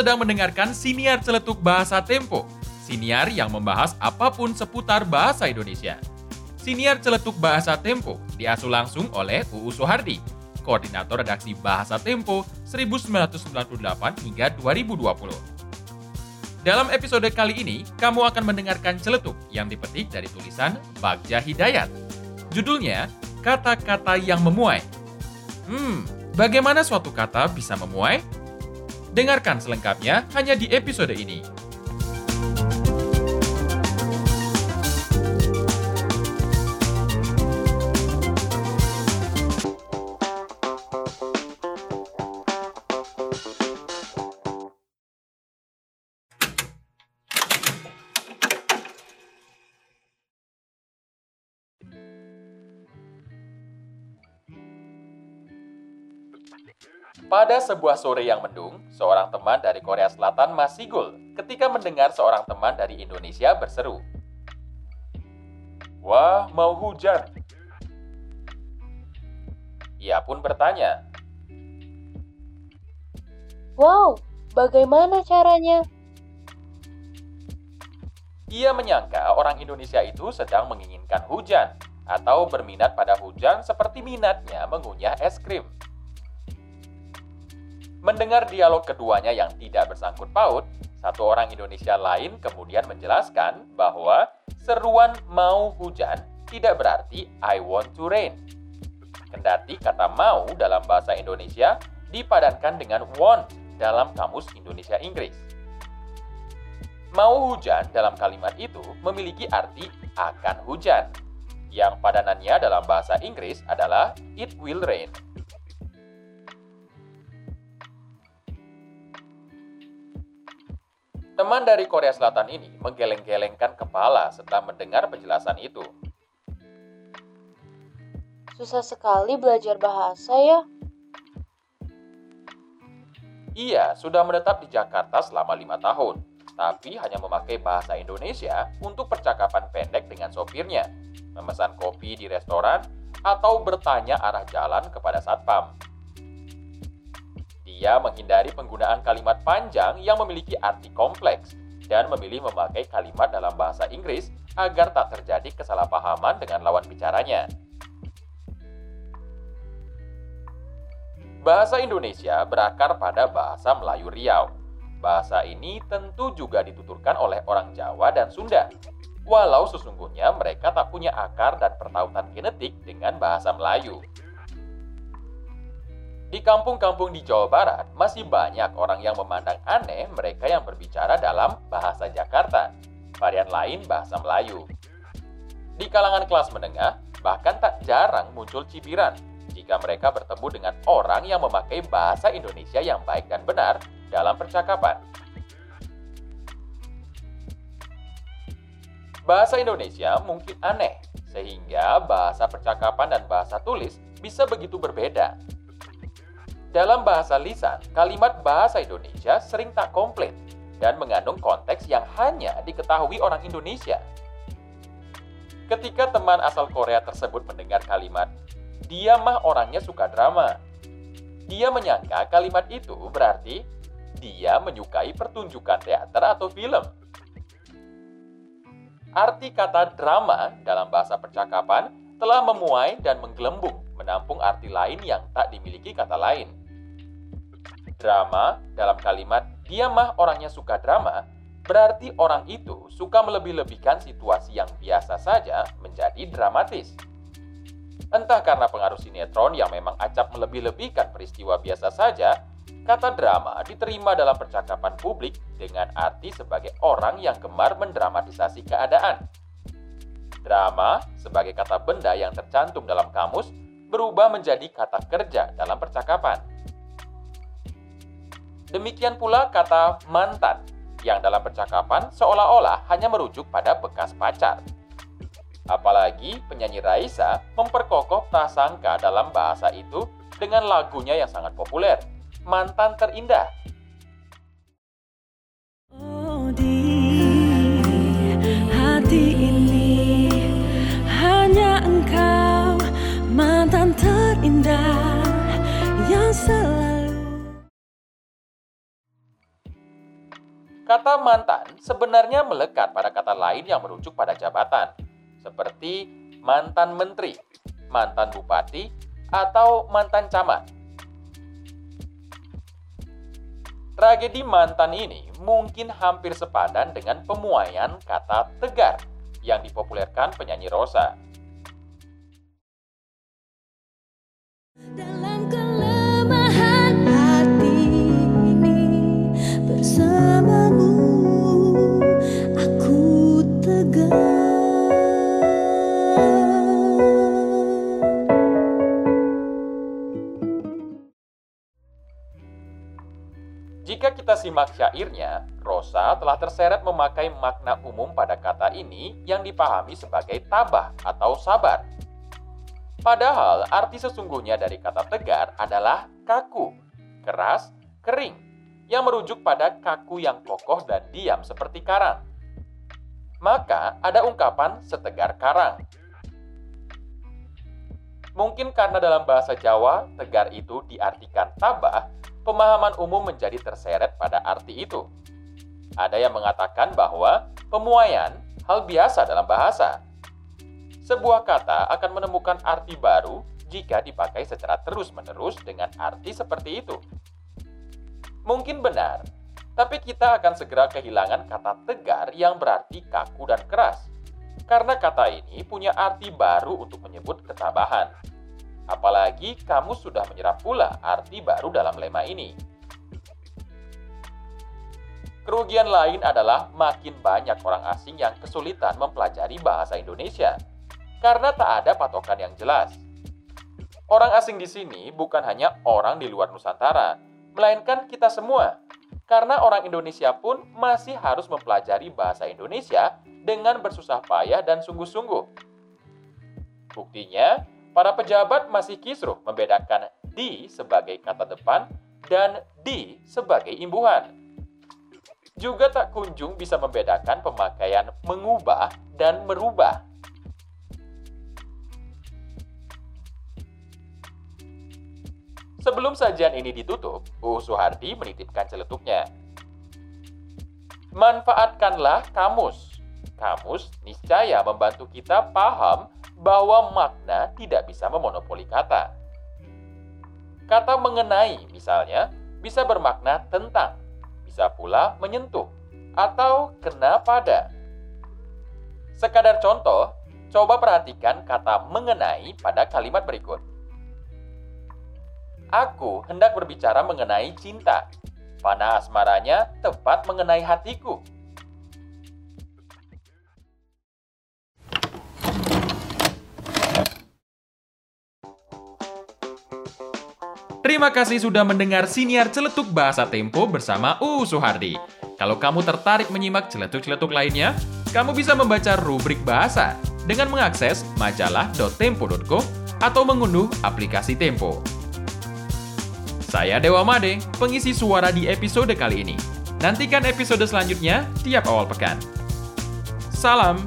sedang mendengarkan Siniar Celetuk Bahasa Tempo, siniar yang membahas apa pun seputar bahasa Indonesia. Siniar Celetuk Bahasa Tempo diasuh langsung oleh UU Sohardi, Koordinator Redaksi Bahasa Tempo 1998 hingga 2020. Dalam episode kali ini, kamu akan mendengarkan celetuk yang dipetik dari tulisan Bagja Hidayat. Judulnya, Kata-Kata Yang Memuai. Hmm, bagaimana suatu kata bisa memuai? Dengarkan selengkapnya hanya di episode ini. Pada sebuah sore yang mendung, seorang teman dari Korea Selatan masih gol ketika mendengar seorang teman dari Indonesia berseru. Wah, mau hujan. Ia pun bertanya, Wow, bagaimana caranya? Ia menyangka orang Indonesia itu sedang menginginkan hujan atau berminat pada hujan seperti minatnya mengunyah es krim. Mendengar dialog keduanya yang tidak bersangkut paut, satu orang Indonesia lain kemudian menjelaskan bahwa seruan mau hujan tidak berarti I want to rain. Kendati kata mau dalam bahasa Indonesia dipadankan dengan want dalam kamus Indonesia Inggris. Mau hujan dalam kalimat itu memiliki arti akan hujan, yang padanannya dalam bahasa Inggris adalah it will rain. Teman dari Korea Selatan ini menggeleng-gelengkan kepala setelah mendengar penjelasan itu. Susah sekali belajar bahasa ya. Ia sudah menetap di Jakarta selama lima tahun, tapi hanya memakai bahasa Indonesia untuk percakapan pendek dengan sopirnya, memesan kopi di restoran, atau bertanya arah jalan kepada satpam. Dia menghindari penggunaan kalimat panjang yang memiliki arti kompleks dan memilih memakai kalimat dalam bahasa Inggris agar tak terjadi kesalahpahaman dengan lawan bicaranya. Bahasa Indonesia berakar pada bahasa Melayu Riau. Bahasa ini tentu juga dituturkan oleh orang Jawa dan Sunda. Walau sesungguhnya mereka tak punya akar dan pertautan genetik dengan bahasa Melayu. Di kampung-kampung di Jawa Barat, masih banyak orang yang memandang aneh mereka yang berbicara dalam bahasa Jakarta, varian lain bahasa Melayu. Di kalangan kelas menengah, bahkan tak jarang muncul cibiran jika mereka bertemu dengan orang yang memakai bahasa Indonesia yang baik dan benar dalam percakapan. Bahasa Indonesia mungkin aneh, sehingga bahasa percakapan dan bahasa tulis bisa begitu berbeda dalam bahasa lisan, kalimat bahasa Indonesia sering tak komplit dan mengandung konteks yang hanya diketahui orang Indonesia. Ketika teman asal Korea tersebut mendengar kalimat, dia mah orangnya suka drama. Dia menyangka kalimat itu berarti dia menyukai pertunjukan teater atau film. Arti kata drama dalam bahasa percakapan telah memuai dan menggelembung menampung arti lain yang tak dimiliki kata lain. Drama dalam kalimat dia mah orangnya suka drama berarti orang itu suka melebih-lebihkan situasi yang biasa saja menjadi dramatis. Entah karena pengaruh sinetron yang memang acap melebih-lebihkan peristiwa biasa saja, kata drama diterima dalam percakapan publik dengan arti sebagai orang yang gemar mendramatisasi keadaan. Drama sebagai kata benda yang tercantum dalam kamus berubah menjadi kata kerja dalam percakapan. Demikian pula kata mantan, yang dalam percakapan seolah-olah hanya merujuk pada bekas pacar. Apalagi penyanyi Raisa memperkokoh prasangka dalam bahasa itu dengan lagunya yang sangat populer, Mantan Terindah. Kata mantan sebenarnya melekat pada kata lain yang merujuk pada jabatan, seperti mantan menteri, mantan bupati, atau mantan camat. Tragedi mantan ini mungkin hampir sepadan dengan pemuaian kata tegar yang dipopulerkan penyanyi Rosa. Kita simak syairnya, Rosa telah terseret memakai makna umum pada kata ini yang dipahami sebagai tabah atau sabar. Padahal arti sesungguhnya dari kata tegar adalah kaku, keras, kering, yang merujuk pada kaku yang kokoh dan diam seperti karang. Maka ada ungkapan setegar karang. Mungkin karena dalam bahasa Jawa, tegar itu diartikan tabah, pemahaman umum menjadi terseret pada arti itu. Ada yang mengatakan bahwa pemuaian hal biasa dalam bahasa. Sebuah kata akan menemukan arti baru jika dipakai secara terus-menerus dengan arti seperti itu. Mungkin benar, tapi kita akan segera kehilangan kata tegar yang berarti kaku dan keras. Karena kata ini punya arti baru untuk menyebut ketabahan. Apalagi kamu sudah menyerap pula arti baru dalam lema ini. Kerugian lain adalah makin banyak orang asing yang kesulitan mempelajari bahasa Indonesia karena tak ada patokan yang jelas. Orang asing di sini bukan hanya orang di luar Nusantara, melainkan kita semua. Karena orang Indonesia pun masih harus mempelajari bahasa Indonesia dengan bersusah payah dan sungguh-sungguh. Buktinya, para pejabat masih kisruh membedakan di sebagai kata depan dan di sebagai imbuhan. Juga tak kunjung bisa membedakan pemakaian mengubah dan merubah. Sebelum sajian ini ditutup, U Suhardi menitipkan celetuknya. Manfaatkanlah kamus. Kamus niscaya membantu kita paham bahwa makna tidak bisa memonopoli kata. Kata mengenai, misalnya, bisa bermakna tentang, bisa pula menyentuh, atau kena pada. Sekadar contoh, coba perhatikan kata mengenai pada kalimat berikut. Aku hendak berbicara mengenai cinta. Panah asmaranya tepat mengenai hatiku. Terima kasih sudah mendengar siniar celetuk bahasa Tempo bersama UU Suhardi. Kalau kamu tertarik menyimak celetuk-celetuk lainnya, kamu bisa membaca rubrik bahasa dengan mengakses majalah.tempo.co atau mengunduh aplikasi Tempo. Saya Dewa Made, pengisi suara di episode kali ini. Nantikan episode selanjutnya tiap awal pekan. Salam